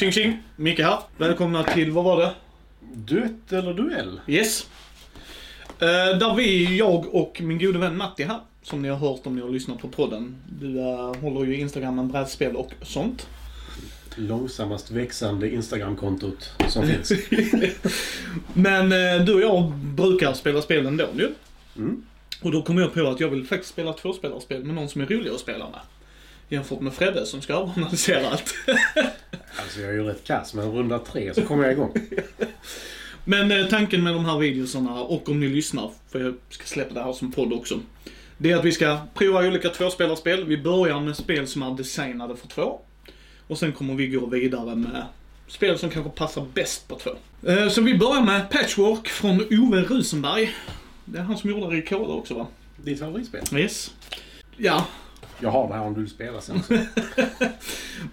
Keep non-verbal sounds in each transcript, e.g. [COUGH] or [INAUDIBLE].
Tjing tjing! Micke här. Välkomna till, vad var det? Duett eller duell? Yes. Uh, där vi, jag och min gode vän Matti här, som ni har hört om ni har lyssnat på podden. Du uh, håller ju Instagramen brädspel och sånt. Långsammast växande Instagramkontot som finns. [LAUGHS] Men uh, du och jag brukar spela spel ändå ju. Mm. Och då kom jag på att jag vill faktiskt spela tvåspelarspel med någon som är rolig att spela med. Jämfört med Fredde som ska överanalysera allt. [LAUGHS] Alltså jag är ju rätt kass, men runda tre så kommer jag igång. [LAUGHS] Men eh, tanken med de här videosarna, och om ni lyssnar, för jag ska släppa det här som podd också. Det är att vi ska prova olika tvåspelarspel. Vi börjar med spel som är designade för två. Och sen kommer vi gå vidare med spel som kanske passar bäst på två. Eh, Så vi börjar med Patchwork från Ove Rusenberg. Det är han som gjorde Rekoda också va? Ditt favoritspel? Yes. Ja, Jag har det här om du vill spela sen. Så. [LAUGHS]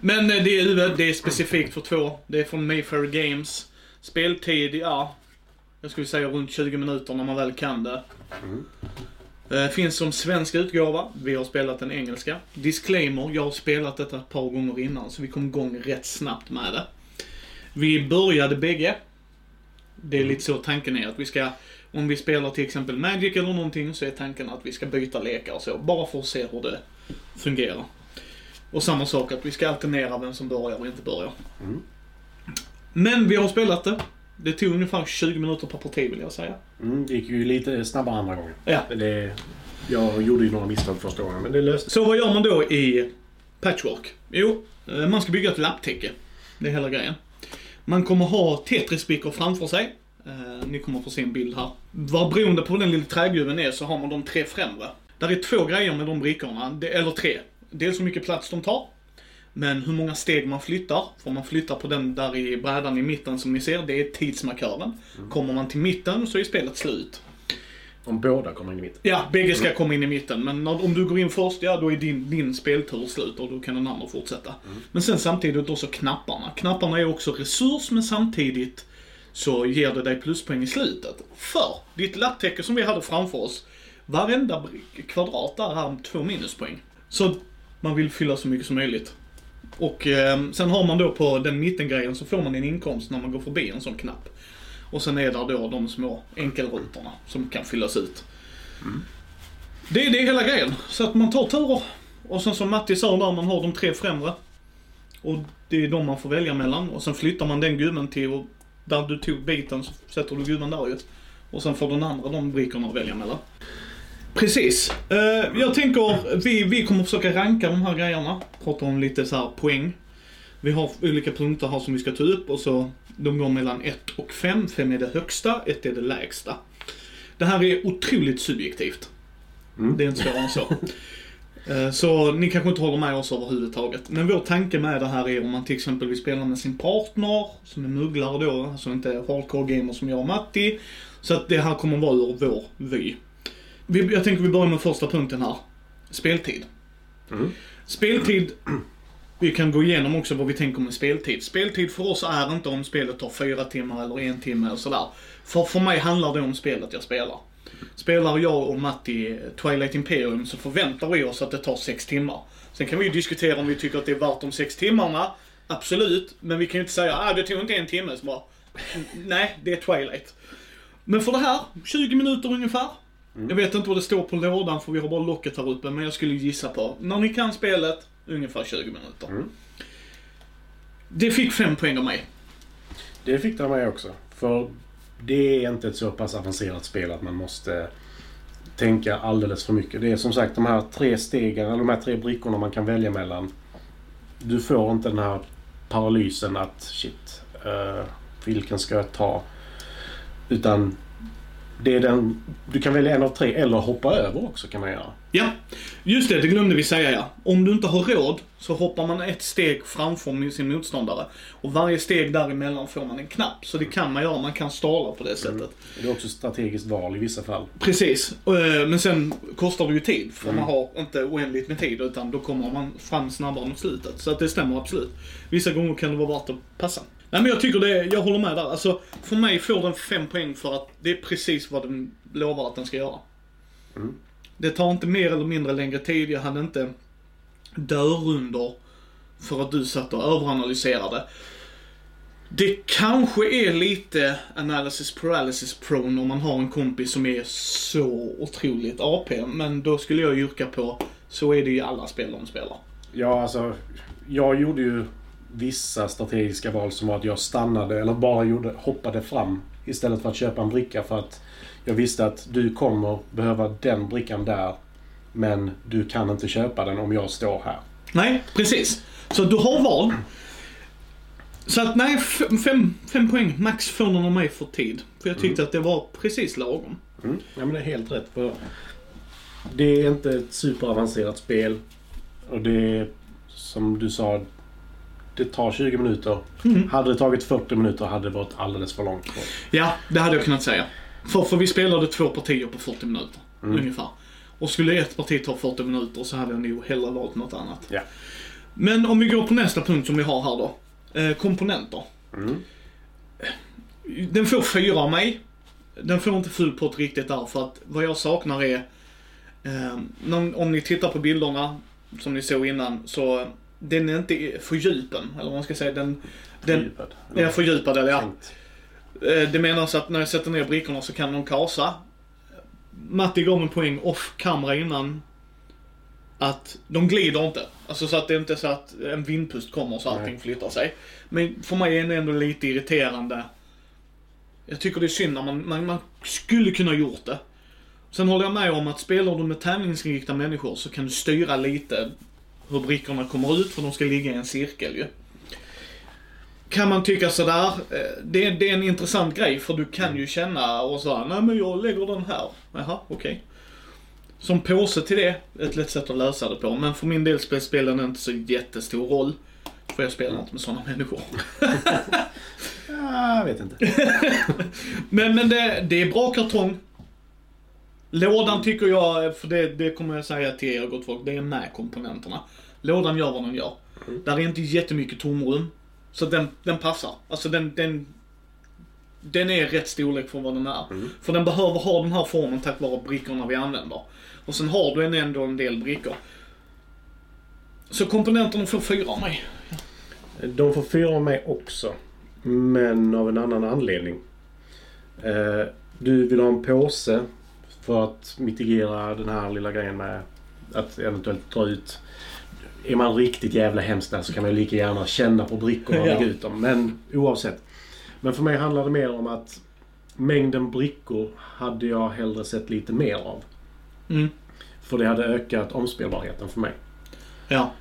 Men eh, det är det är specifikt för två. Det är från Mayfair Games. Speltid, ja. Jag skulle säga runt 20 minuter när man väl kan det. Mm. Eh, Finns som svensk utgåva. Vi har spelat den engelska. Disclaimer, jag har spelat detta ett par gånger innan så vi kom igång rätt snabbt med det. Vi började bägge. Det är lite så tanken är att vi ska, om vi spelar till exempel Magic eller någonting så är tanken att vi ska byta lekar och så. Bara för att se hur det fungerar. Och samma sak att vi ska alternera vem som börjar och inte börjar. Mm. Men vi har spelat det. Det tog ungefär 20 minuter per parti vill jag säga. Mm, det gick ju lite snabbare andra gången. Ja. Men det, jag gjorde ju några misstag första gången, men det löste Så vad gör man då i Patchwork? Jo, eh, man ska bygga ett lapptäcke. Det är hela grejen. Man kommer ha Tetris-brickor framför sig. Eh, Ni kommer få se en bild här. Vad beroende på hur den lilla trägubben är så har man de tre främre. Där är två grejer med de brickorna, eller tre. Dels hur mycket plats de tar. Men hur många steg man flyttar. För man flyttar på den där i brädan i mitten som ni ser, det är tidsmarkören. Kommer man till mitten så är spelet slut. Om båda kommer in i mitten. Ja, bägge ska komma in i mitten. Men när, om du går in först, ja då är din, din speltur slut och då kan den andra fortsätta. Men sen samtidigt också knapparna. Knapparna är också resurs men samtidigt så ger det dig pluspoäng i slutet. För ditt lapptäcke som vi hade framför oss, varenda kvadrat där har två minuspoäng. Så man vill fylla så mycket som möjligt. Och eh, sen har man då på den mittengrejen så får man en inkomst när man går förbi en sån knapp. Och sen är där då de små enkelrutorna som kan fyllas ut. Det är det är hela grejen. Så att man tar turer. Och sen som Matti sa där, man har de tre främre. Och det är de man får välja mellan. Och sen flyttar man den gubben till, och där du tog biten så sätter du gubben där ju. Och sen får den andra de brickorna att välja mellan. Precis. Eh, jag tänker, vi, vi kommer försöka ranka de här grejerna. Prata om lite så här poäng. Vi har olika punkter här som vi ska ta upp och så de går mellan 1 och 5. 5 är det högsta, 1 är det lägsta. Det här är otroligt subjektivt. Mm. Det är inte svårare än så. Eh, Så ni kanske inte håller med oss överhuvudtaget. Men vår tanke med det här är om man till exempel vill spela med sin partner, som är mugglare då, alltså inte hardcore gamer som jag och Matti. Så att det här kommer vara ur vår vy. Vi- Jag tänker vi börjar med första punkten här. Speltid. Mm. Speltid, vi kan gå igenom också vad vi tänker med speltid. Speltid för oss är inte om spelet tar fyra timmar eller en timme eller sådär. För, för mig handlar det om spelet jag spelar. Spelar jag och Matti Twilight Imperium så förväntar vi oss att det tar sex timmar. Sen kan vi ju diskutera om vi tycker att det är värt de sex timmarna. Absolut. Men vi kan ju inte säga att ah, det tog inte en timme. Så bara, nej, det är Twilight. Men för det här, 20 minuter ungefär. Jag vet inte vad det står på lådan för vi har bara locket här uppe. Men jag skulle gissa på, när ni kan spelet, ungefär 20 minuter. Mm. Det fick fem poäng av mig. Det fick det mig också. För det är inte ett så pass avancerat spel att man måste tänka alldeles för mycket. Det är som sagt de här tre stegen, eller de här tre brickorna man kan välja mellan. Du får inte den här paralysen att shit, eh, vilken ska jag ta? Utan det är den, du kan välja en av tre eller hoppa över också kan man göra. Ja, just det, det glömde vi säga ja. Om du inte har råd så hoppar man ett steg framför sin motståndare. Och varje steg däremellan får man en knapp. Så det kan man göra, man kan stala på det sättet. Det är också strategiskt val i vissa fall. Precis, Eh, men sen kostar det ju tid. För Mm. man har inte oändligt med tid utan då kommer man fram snabbare mot slutet. Så att det stämmer absolut. Vissa gånger kan det vara värt att passa. Nej men jag tycker det, jag håller med där. Alltså, för mig får den fem poäng för att det är precis vad den lovar att den ska göra. Mm. Det tar inte mer eller mindre längre tid. Jag hade inte dörrunder för att du satt och överanalyserade. Det kanske är lite analysis paralysis prone om man har en kompis som är så otroligt AP, men då skulle jag yrka på, så är det i alla spel de spelar. Ja, alltså. Jag gjorde ju vissa strategiska val som var att jag stannade eller bara gjorde, hoppade fram istället för att köpa en bricka för att jag visste att du kommer behöva den brickan där. Men du kan inte köpa den om jag står här. Nej, precis. Så du har val. Så att nej, fem, fem, poäng max får någon av mig för tid. För jag tyckte att det var precis lagom. Mm. Ja, men det är helt rätt. För det är inte ett superavancerat spel. Och det är, som du sa, det tar 20 minuter. Mm. Hade det tagit 40 minuter hade det varit alldeles för långt. Ja, det hade jag kunnat säga. För, för vi spelade två partier på 40 minuter, ungefär. Och skulle ett parti ta 40 minuter så hade jag nog hellre valt något annat. Ja. Men om vi går på nästa punkt som vi har här då. Eh, komponenter. Mm. Den får fyra av mig. Den får inte full pott riktigt där för att vad jag saknar är, eh, om ni tittar på bilderna som ni såg innan så den är inte fördjupen, eller vad man ska säga. Den, den Fördjupad. är fördjupad, eller ja. Tänkt. Eh, Det menas att när jag sätter ner brickorna så kan de kasa. Matti gav en poäng off kamera innan. Att de glider inte. Alltså så att det inte är så att en vindpust kommer så allting Nej. flyttar sig. Men för mig är det ändå lite irriterande. Jag tycker det är synd när man, man, man skulle kunna gjort det. Sen håller jag med om att spelar du med tävlingsinriktade människor så kan du styra lite hur brickorna kommer ut för de ska ligga i en cirkel ju. Kan man tycka sådär, eh, det, det är en intressant grej för du kan ju känna och så nej men jag lägger den här. Jaha, okej. Som påse till det, ett lätt sätt att lösa det på. Men för min del spelar spelen inte så jättestor roll. För jag spelar inte med sådana människor. Ja, [LAUGHS] jag vet inte. [LAUGHS] Men, men det, det är bra kartong. Lådan tycker jag, för det, det kommer jag säga till er gott folk, det är med komponenterna. Lådan gör vad den gör. Där är inte jättemycket tomrum. Så den, den passar. Alltså den, den, den är rätt storlek för vad den är. För den behöver ha den här formen tack vare brickorna vi använder. Och sen har du en ändå en del brickor. Så komponenterna får fyra av mig. De får fyra av mig också. Men av en annan anledning. Eh, Du vill ha en påse för att mitigera den här lilla grejen med att eventuellt dra ut. Är man riktigt jävla hemskt där så kan man ju lika gärna känna på brickorna och lägga ut dem. Men oavsett. Men för mig handlar det mer om att mängden brickor hade jag hellre sett lite mer av. Mm. För det hade ökat omspelbarheten för mig. Ja.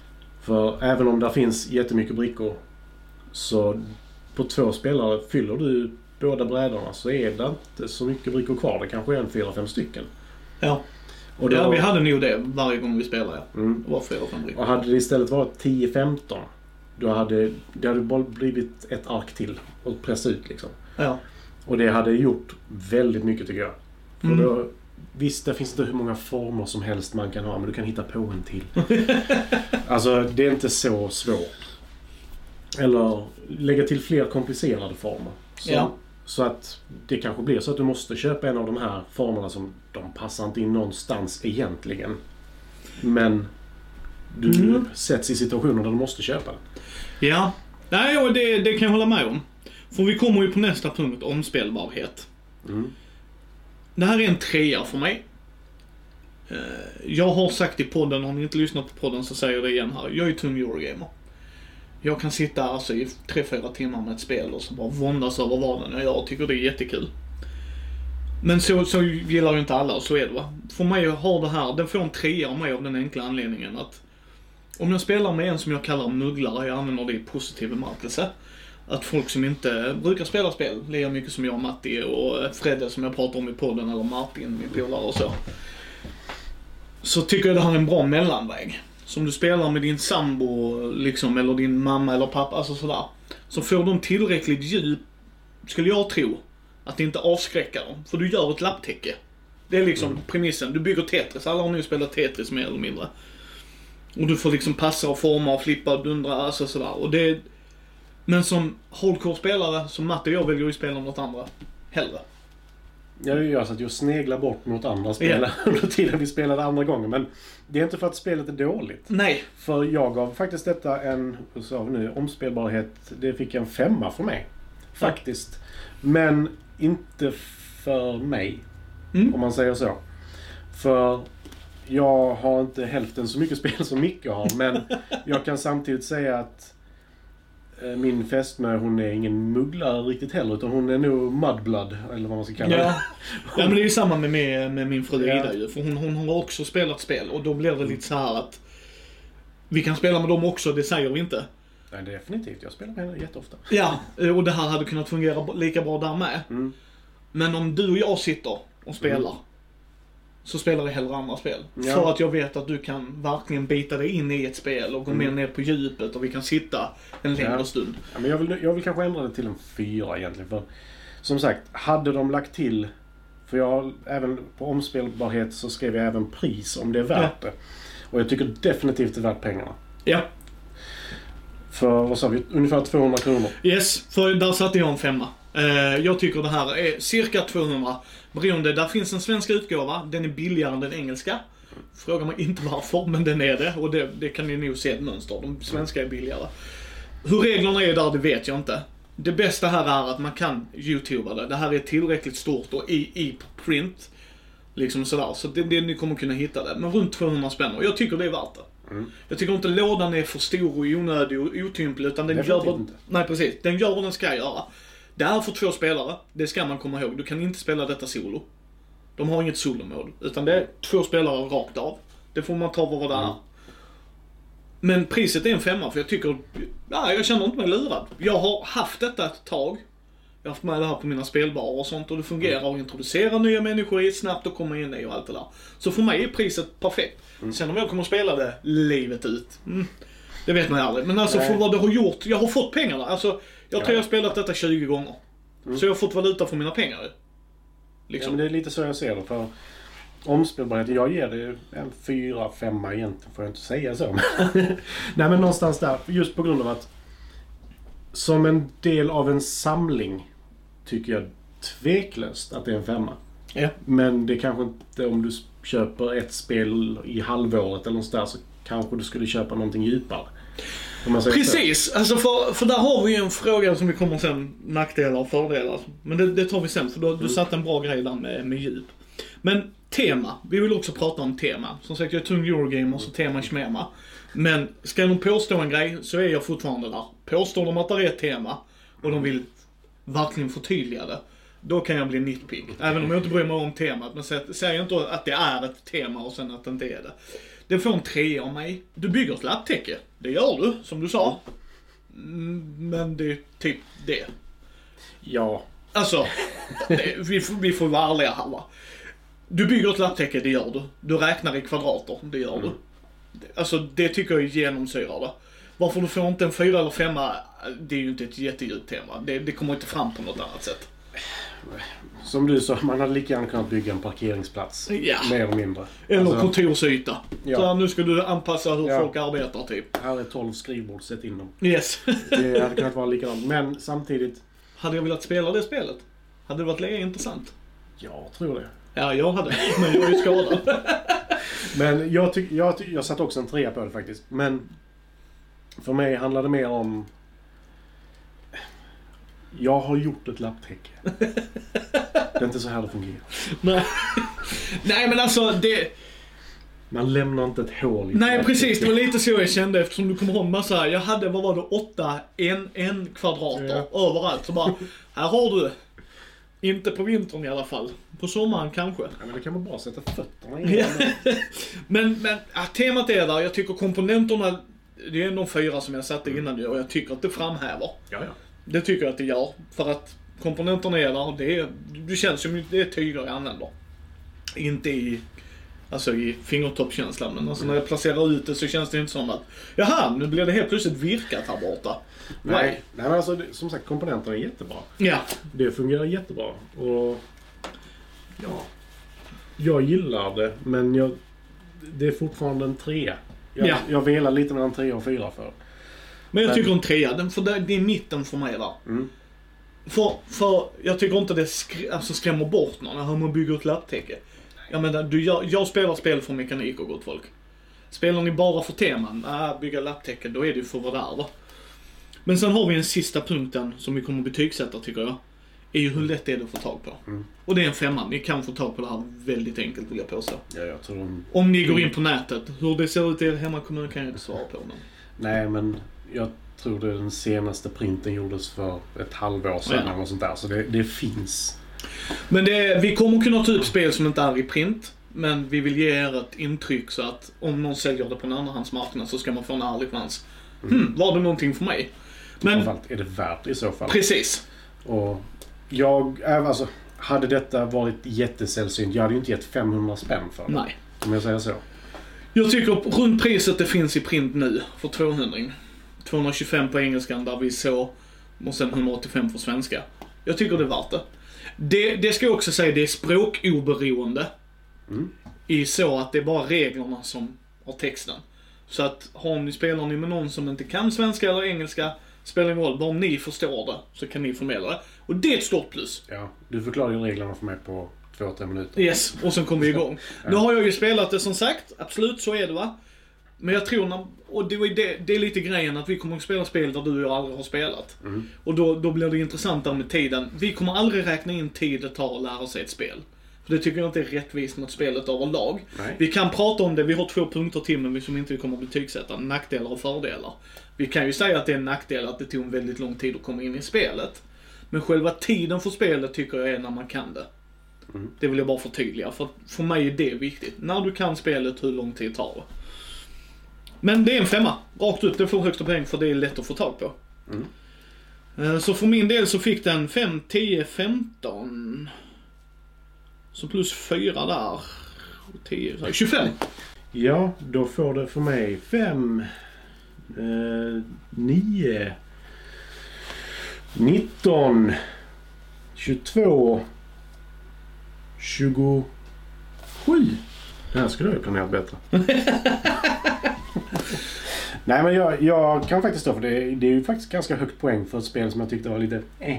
För även om det finns jättemycket brickor så på två spelare fyller du båda brädorna så är det inte så mycket brickor kvar. Det kanske är en fyra, fem stycken. Ja. Och, då, ja, vi hade nog det varje gång vi spelade. Mm, Det var fyra, fem brickor. och hade det istället varit 10-15 då hade det hade bara blivit ett ark till och pressa ut liksom. Ja. Och det hade gjort väldigt mycket tycker jag. För Mm. då, visst, det finns inte hur många former som helst man kan ha, men du kan hitta på en till. [LAUGHS] alltså, det är inte så svårt. Eller lägga till fler komplicerade former. Så, Ja. Så att det kanske blir så att du måste köpa en av de här formerna som de passar inte in någonstans egentligen. Men du Mm. sätts i situationer där du måste köpa den. Ja. Nej, och det, det kan jag hålla med om. För vi kommer ju på nästa punkt, omspelbarhet. Mm. Det här är en trea för mig. Eh, Jag har sagt i podden, har ni inte lyssnat på podden så säger jag det igen här. Jag är tung Eurogamer. Jag kan sitta alltså i 3-4 timmar med ett spel och så bara våndas över vad och jag gör och tycker det är jättekul. Men så, så gillar ju inte alla och så är det va. För mig har det här, den får en trea av mig av den enkla anledningen att om jag spelar med en som jag kallar mugglare, jag använder det i positiv bemärkelse. Att folk som inte brukar spela spel, lika mycket som jag och Matti och Fredde som jag pratar om i podden, eller Martin, min polare och så. Så tycker jag det här är en bra mellanväg. Som du spelar med din sambo, liksom, eller din mamma eller pappa, alltså sådär. Så får de tillräckligt djup, skulle jag tro, att det inte avskräcker dem. För du gör ett lapptäcke. Det är liksom premissen. Du bygger Tetris. Alla har nu spelat Tetris mer eller mindre. Och du får liksom passa och forma och flippa och dundra, alltså sådär. Och det... Men som hardcore-spelare, som Matte och jag väljer ju spela något andra. Hellre. Jag gör så att jag sneglar bort mot andra spel [LAUGHS] under tiden vi spelade andra gången. Men det är inte för att spelet är dåligt. Nej. För jag gav faktiskt detta en, vad sa vi nu, omspelbarhet. Det fick en femma för mig. Faktiskt. Men inte för mig. Mm. Om man säger så. För jag har inte hälften så mycket spel som Micke har. Men [LAUGHS] jag kan samtidigt säga att min fästmö hon är ingen mugglare riktigt heller. Utan hon är nog mudblood. Eller vad man ska kalla det. Ja. ja, men det är ju samma med, med, med min fru Ja. Ida ju. För hon, hon har också spelat spel och då blir det lite så här att vi kan spela med dem också, det säger vi inte. Nej, definitivt. Jag spelar med henne jätteofta. Ja, och det här hade kunnat fungera lika bra där med. Mm. Men om du och jag sitter och spelar, så spelar vi hellre andra spel. Ja. För att jag vet att du kan verkligen bita dig in i ett spel och gå mer ner på djupet och vi kan sitta en längre Ja. stund. Ja, men jag, vill, jag vill kanske ändra det till en fyra egentligen. För som sagt, hade de lagt till... För jag även på omspelbarhet så skrev jag även pris om det är värt det. Och jag tycker definitivt det är värt pengarna. Ja. För vad sa vi? Ungefär 200 kronor. Yes, för där satte jag en femma. Eh, jag tycker det här är cirka 200. Beroende, där finns en svensk utgåva, den är billigare än den engelska. Fråga mig inte varför, men den är det. Och det, det kan ni nog se ett mönster. De svenska är billigare. Hur reglerna är där, det vet jag inte. Det bästa här är att man kan youtuba det. Det här är tillräckligt stort och i, i print. Liksom sådär. Så det, det, ni kommer kunna hitta det. Men runt 200 spänn och jag tycker det är värt det. Mm. Jag tycker inte lådan är för stor och onödig och otymplig utan den gör Definitivt vad, inte. Nej precis, den gör vad den ska göra. Det är för två spelare, det ska man komma ihåg. Du kan inte spela detta solo. De har inget solomode, utan det är två spelare rakt av. Det får man ta vad det är. Mm. Men priset är en femma för jag tycker, ja, jag känner inte mig lurad. Jag har haft detta ett tag. Jag har haft med det här på mina spelbarer och sånt och det fungerar att introducera nya människor i snabbt och komma in i och allt det där. Så för mig är priset perfekt. Sen om jag kommer att spela det livet ut, mm, det vet man aldrig. Men alltså Nej. för vad det har gjort, jag har fått pengarna. Alltså, jag tror Ja. jag har spelat detta 20 gånger. Så jag har fått valuta för mina pengar ju. Ja, Liksom. men det är lite så jag ser det. För omspelbarhet, jag ger det en fyra, femma egentligen. Får jag inte säga så. [LAUGHS] Nej men någonstans där. Just på grund av att som en del av en samling tycker jag tveklöst att det är en femma. Ja. Men det kanske inte om du köper ett spel i halvåret eller någonstans så kanske du skulle köpa någonting djupare. Så. Precis, alltså för, för där har vi ju en fråga som vi kommer sen, nackdelar och fördelar. Men det, det tar vi sen, för du, du satte en bra grej där med, med djup. Men tema, vi vill också prata om tema. Som sagt, jag är tung Eurogamer, så tema är smema. Men ska de påstå en grej, så är jag fortfarande där. Påstår de att det är ett tema, och de vill verkligen förtydliga det, då kan jag bli nitpick. Även om jag inte bryr mig om temat. Men sä- säg inte att det är ett tema och sen att det inte är det. Det får en trea av mig. Du bygger ett lapptäcke. Det gör du, som du sa. Mm, Men det är typ det. Ja. Alltså, det, vi, får- vi får vara ärliga här va. Du bygger ett lapptäcke, det gör du. Du räknar i kvadrater, det gör du. Alltså det tycker jag genomsyrar det. Varför du får inte en fyra eller femma, det är ju inte ett jättedjupt tema. Det, det kommer inte fram på något annat sätt. Som du sa, man hade lika gärna kunnat bygga en parkeringsplats. Ja. Mer eller mindre. Eller Alltså, kontorsyta. Ja. Så här, nu ska du anpassa hur Ja. folk arbetar typ. Här är 12 skrivbord, sätt in dem. Yes. [LAUGHS] Det hade kunnat vara likadant. Men samtidigt, hade jag velat spela det spelet? Hade det varit lika intressant? jag tror det. Ja, jag hade. Men jag är ju skadad. [LAUGHS] Men jag, tyck, jag, tyck, jag satte också en trea på det faktiskt. Men för mig handlar det mer om... Jag har gjort ett lapptäcke. Det är inte så här det fungerar. Nej. Nej, men alltså det... Man lämnar inte ett hål i Nej precis, det var lite så jag kände eftersom du kommer ihåg massa, jag hade, vad var det, åtta en, en kvadrater överallt. Så bara, här har du. Inte på vintern i alla fall. På sommaren kanske. Ja, men det kan vara bra att sätta fötterna i. Ja. [LAUGHS] men, men ja, temat är där, jag tycker komponenterna, det är de fyra som jag satte innan nu och jag tycker att det framhäver. Ja, ja. Det tycker jag att det gör. För att komponenterna är där, det, är, det känns som det är tyger jag använder. Inte i, alltså i fingertoppskänslan, men alltså när jag placerar ut det så känns det inte som att, jaha, nu blir det helt plötsligt virkat här borta. Nej, nej men alltså som sagt komponenterna är jättebra. Ja, Det fungerar jättebra. Och ja, jag gillar det men jag, det är fortfarande en trea. Jag, Ja. jag velar lite mellan tre och fyra för. Men jag tycker en trea, den, för det, det är mitten för mig där. Mm. För, för jag tycker inte det skr alltså skrämmer bort någon, hur man bygger ett lapptäcke. Jag menar, du, jag, jag spelar spel för mekanik och gott folk. Spelar ni bara för teman, äh, bygga lapptäcke, då är det ju för vad det är va. Men sen har vi en sista punkten som vi kommer betygsätta tycker jag. Är ju hur lätt det är det att få tag på. Mm. Och det är en femma. Ni kan få tag på det här väldigt enkelt vill jag påstå. Ja, jag tror de... Om ni går in på nätet. Hur det ser ut i er hemmakommun kan jag inte svara på. Men... Nej, men jag tror det den senaste printen gjordes för ett halvår sedan Ja. eller sånt där. Så det, det finns. Men det, vi kommer kunna ta upp spel som inte är i print. Men vi vill ge er ett intryck så att om någon säljer det på en andrahandsmarknad så ska man få en ärlig chans. Hmm, var det någonting för mig? Men Framförallt är det värt i så fall. precis. Och jag, alltså, hade detta varit jättesällsynt, jag hade ju inte gett 500 spänn för det. Nej. Om jag säger så. Jag tycker runt priset det finns i print nu för 200 225 på engelskan där vi så och sen 185 för svenska. Jag tycker det är värt det. Det, det ska jag också säga, det är språkoberoende. Mm. I så att det är bara reglerna som har texten. Så att har ni, spelar ni med någon som inte kan svenska eller engelska, spelar ingen roll. Bara om ni förstår det så kan ni förmedla det. Och det är ett stort plus. Ja, du förklarade ju reglerna för mig på två, tre minuter. Yes, och sen kommer vi igång. [LAUGHS] Nu har jag ju spelat det som sagt, absolut så är det va. Men jag tror, när, och det, är det, det är lite grejen att vi kommer att spela spel där du och jag aldrig har spelat. Mm. Och då, då blir det intressantare med tiden. Vi kommer aldrig räkna in tid det tar att lära sig ett spel. För det tycker jag inte är rättvist mot spelet överlag. Nej. Vi kan prata om det, vi har två punkter till men som inte vi kommer att betygsätta. Nackdelar och fördelar. Vi kan ju säga att det är en nackdel att det tog en väldigt lång tid att komma in i spelet. Men själva tiden för spelet tycker jag är när man kan det. Mm. Det vill jag bara förtydliga, för för mig är det viktigt. När du kan spelet, hur lång tid tar det? Men det är en femma, rakt ut. Det får högsta poäng för det är lätt att få tag på. Mm. Eh, Så för min del så fick den 5, 10, 15. Så plus 4 där. 10, så här, 25. Ja, då får det för mig 5, eh, 9, 19, 22, 27. Det här skulle jag ju planerat bättre. [LAUGHS] Nej men jag, jag kan faktiskt stå för det. Det är ju faktiskt ganska högt poäng för ett spel som jag tyckte var lite eh.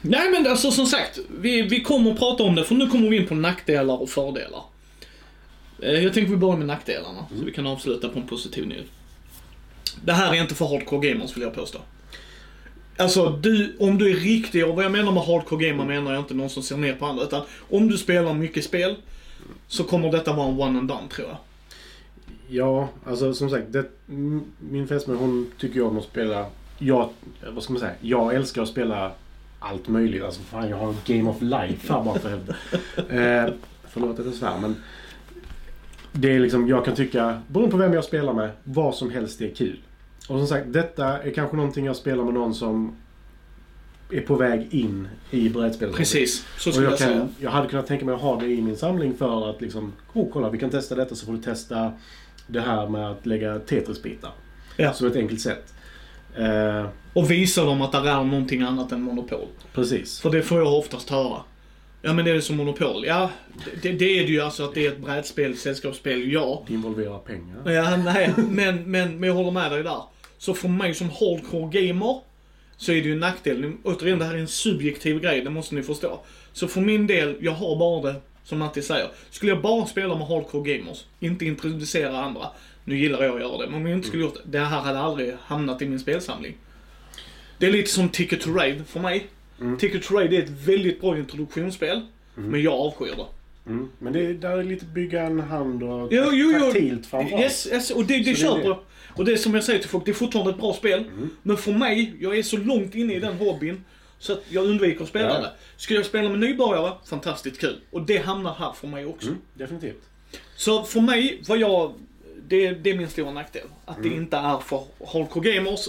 Nej men alltså som sagt, vi, vi kommer att prata om det för nu kommer vi in på nackdelar och fördelar. Eh, Jag tänker vi börjar med nackdelarna, så vi kan avsluta på en positiv nyhet. Det här är inte för hardcore gamers vill jag påstå. Alltså, du, om du är riktig, och vad jag menar med hardcore gamer menar jag inte någon som ser ner på andra, utan om du spelar mycket spel, så kommer detta vara en one and done tror jag. Ja, alltså som sagt. Det, min fästmö hon tycker ju om att spela... Jag, vad ska man säga? Jag älskar att spela allt möjligt. Alltså fan jag har Game of Life här bara för helvete. [LAUGHS] eh, förlåt att jag svär men... Det är liksom, jag kan tycka, beroende på vem jag spelar med, vad som helst är kul. Och som sagt, detta är kanske någonting jag spelar med någon som är på väg in i brädspelet. Precis, så skulle jag, jag säga. kan, jag hade kunnat tänka mig att ha det i min samling för att liksom, oh kolla vi kan testa detta så får du testa det här med att lägga Tetris-bitar. Ja. Som ett enkelt sätt. Eh, Och visa dem att det är någonting annat än monopol. precis. För det får jag oftast höra. Ja men det är som Monopol. Ja, det, det är det ju alltså att det är ett brädspel, sällskapsspel, ja. Det involverar pengar. Ja, nej, men, men, men jag håller med dig där. Så för mig som hardcore gamer så är det ju en nackdel. Återigen, det här är en subjektiv grej, det måste ni förstå. Så för min del, jag har bara det, som Matti säger. Skulle jag bara spela med hardcore gamers, inte introducera andra. Nu gillar jag att göra det, men om jag inte skulle gjort det, det här hade aldrig hamnat i min spelsamling. Det är lite som Ticket to Ride för mig. Mm. Ticket to Ride är ett väldigt bra introduktionsspel, men jag avskyr det. Mm. Men det är, där är lite bygga en hand och Jo, jo, jo. taktilt framförallt. Yes, yes, och det, det köper jag. Och det är som jag säger till folk, det är fortfarande ett bra spel. Mm. Men för mig, jag är så långt inne i den hobbyn så att jag undviker att spela Ja. det. Skulle jag spela med nybörjare, fantastiskt kul. Och det hamnar här för mig också. Mm, definitivt. Så för mig, vad jag, det, det är min stora nackdel. Att Mm. det inte är för hardcore gamers.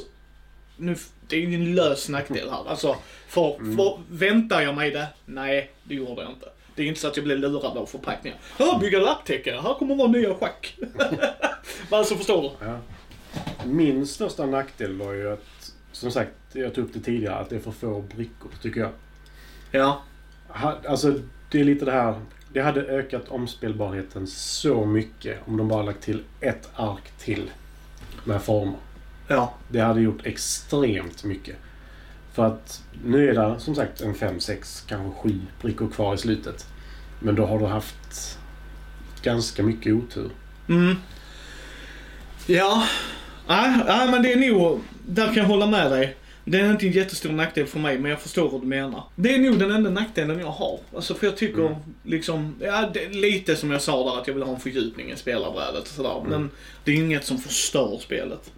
Nu, det är ju en lös nackdel här. Alltså, för, Mm. för väntar jag mig det? Nej, det gjorde jag inte. Det är inte så att jag blev lurad av förpackningar. Ja, bygga lapptäcke. Här kommer vara nya schack. [LAUGHS] Men alltså, förstår du? Ja. Min största nackdel var ju att, som sagt, jag tog upp det tidigare, att det är för få brickor, tycker jag. Ja. Alltså, det är lite det här. Det hade ökat omspelbarheten så mycket om de bara lagt till ett ark till med former. Ja. Det hade gjort extremt mycket. För att nu är det som sagt en 5, 6, kanske 7 brickor kvar i slutet. Men då har du haft ganska mycket otur. Mm. Ja. Nej, nej, men det är nog... Där kan jag hålla med dig. Det är inte en jättestor nackdel för mig, men jag förstår vad du menar. Det är nog den enda nackdelen jag har. Alltså för jag tycker Mm. liksom, ja, lite som jag sa där att jag vill ha en fördjupning i spelarbrädet och sådär. Men det är inget som förstör spelet.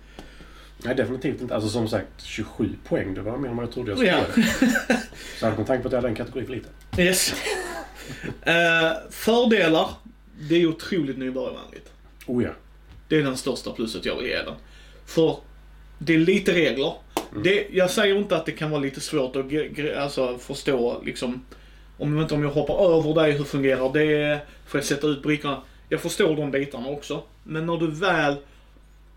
Nej, definitivt inte. Alltså som sagt, 27 poäng. Det var mer än vad jag trodde jag skulle Ja. få. [LAUGHS] Så med tanke på att jag hade en kategori för lite. Yes. [LAUGHS] Eh, fördelar, det är otroligt nybörjarvänligt. Oh ja. Det är den största plusset jag vill ge den. För det är lite regler. Det, jag säger inte att det kan vara lite svårt att alltså, förstå liksom, om inte om jag hoppar över det, hur fungerar det? Får jag sätta ut brickorna? Jag förstår de bitarna också. Men när du väl,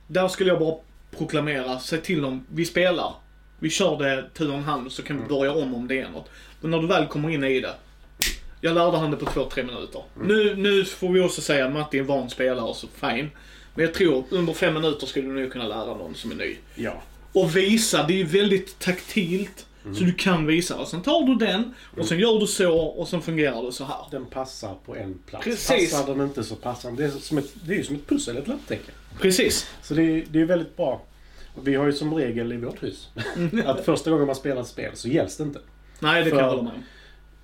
där skulle jag bara proklamera, säg till dem, vi spelar. Vi kör det tu och hand så kan vi börja om om det är något. Men när du väl kommer in i det. Jag lärde han det på två, tre minuter. Nu, nu får vi också säga att Matti är en van spelare, så fine. Men jag tror under fem minuter skulle du nog kunna lära någon som är ny. Ja. Och visa, det är ju väldigt taktilt. Så du kan visa. Och sen tar du den, och sen gör du så, och sen fungerar det så här. Den passar på en plats. Precis. Passar den inte så passar den. Det är, som ett, det är ju som ett pussel, ett lapptäcke. Precis. Så det är, det är väldigt bra. Vi har ju som regel i vårt hus [LAUGHS] att första gången man spelar ett spel så gälls det inte. Nej, det kan För- jag hålla med om.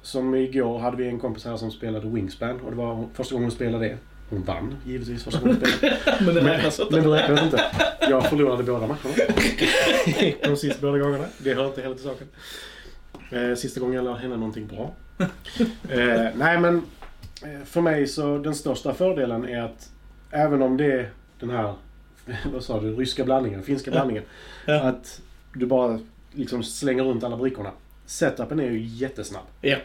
Som igår hade vi en kompis här som spelade Wingspan och det var första gången hon spelade det. Hon vann givetvis första spelade. [LAUGHS] Men det räknas inte. men det räknas inte. Jag förlorade båda matcherna. [LAUGHS] De sista båda gångerna. Det hör inte heller till saken. Eh, sista gången jag lärde henne någonting bra. Eh, nej men eh, för mig så den största fördelen är att även om det är den här, [LAUGHS] vad sa du, ryska blandningen, finska blandningen. Ja. Att du bara liksom slänger runt alla brickorna. Setupen är ju jättesnabb. Ja.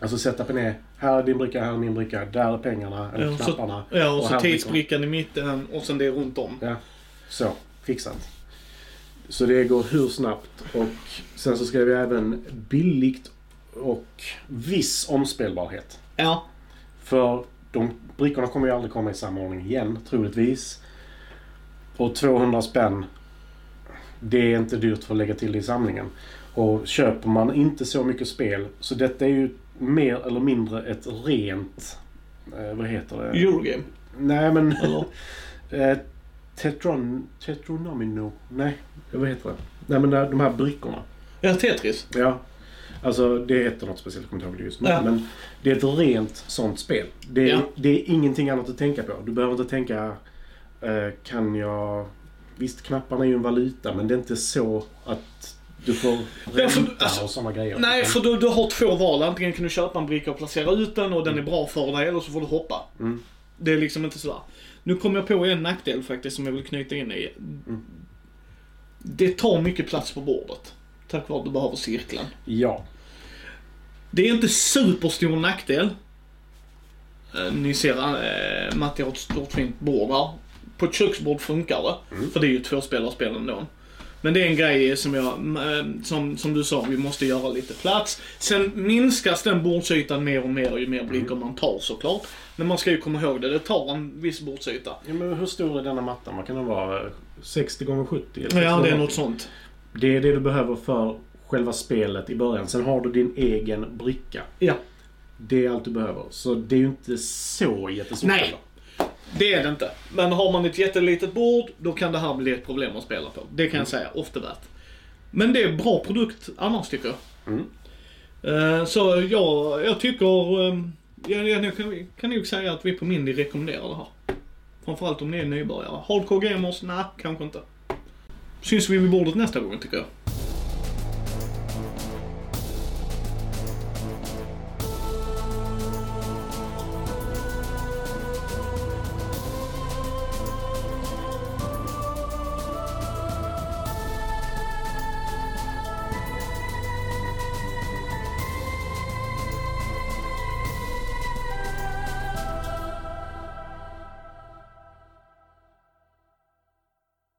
Alltså setupen är, här är din bricka, här är min bricka, där är pengarna, eller Ja, så- knapparna. Ja, och Och så tidsbrickan i mitten och sen det runt om. Ja, så. Fixat. Så det går hur snabbt och sen så skrev jag även billigt och viss omspelbarhet. Ja. För de brickorna kommer ju aldrig komma i samma ordning igen, troligtvis. Och 200 spänn, det är inte dyrt för att lägga till det i samlingen. Och köper man inte så mycket spel, så detta är ju mer eller mindre ett rent... Eh, vad heter det? Eurogame. Nej men... [LAUGHS] Eh, tetron, tetronomino? Nej, vad heter det? Nej men de här brickorna. Ja, Tetris. Ja. Alltså det heter något speciellt, jag kommer inte ihåg det just nu. Ja. Men det är ett rent sånt spel. Det är, Ja. det är ingenting annat att tänka på. Du behöver inte tänka, eh, kan jag... Visst, knapparna är ju en valuta, men det är inte så att du får Ja, för- ränta alltså, och sådana grejer. Nej, för du, du har två val. Antingen kan du köpa en bricka och placera ut den och den är bra för dig, eller så får du hoppa. Mm. Det är liksom inte sådär. Nu kommer jag på en nackdel faktiskt som jag vill knyta in i. Mm. Det tar mycket plats på bordet. Tack vare att du behöver cirkeln. Ja. Det är inte superstor nackdel. Eh, Ni ser, äh, Matti har ett stort fint bord där. På ett köksbord funkar det. Mm. För det är ju tvåspelarspel ändå. Men det är en grej som jag, eh, som, som du sa, vi måste göra lite plats. Sen minskas den bordsytan mer och mer ju mer blickar man tar såklart. Men man ska ju komma ihåg det, det tar en viss bordsyta. ja men hur stor är denna mattan? Vad kan den vara? 60 gånger 70? eller Ja, det är 60? något sånt. Det är det du behöver för själva spelet i början. Sen har du din egen bricka. Ja. Det är allt du behöver. Så det är ju inte så jättestort. Nej. heller. Det är det inte. Men har man ett jättelitet bord, då kan det här bli ett problem att spela på. Det kan jag säga, ofta värt. Men det är bra produkt annars tycker jag. Mm. Eh, Så jag, jag tycker, eh, jag, jag kan, kan nog säga att vi på Mindy rekommenderar det här. Framförallt om ni är nybörjare. Hardcore gamers? Nej, kanske inte. Syns vi vid bordet nästa gång tycker jag.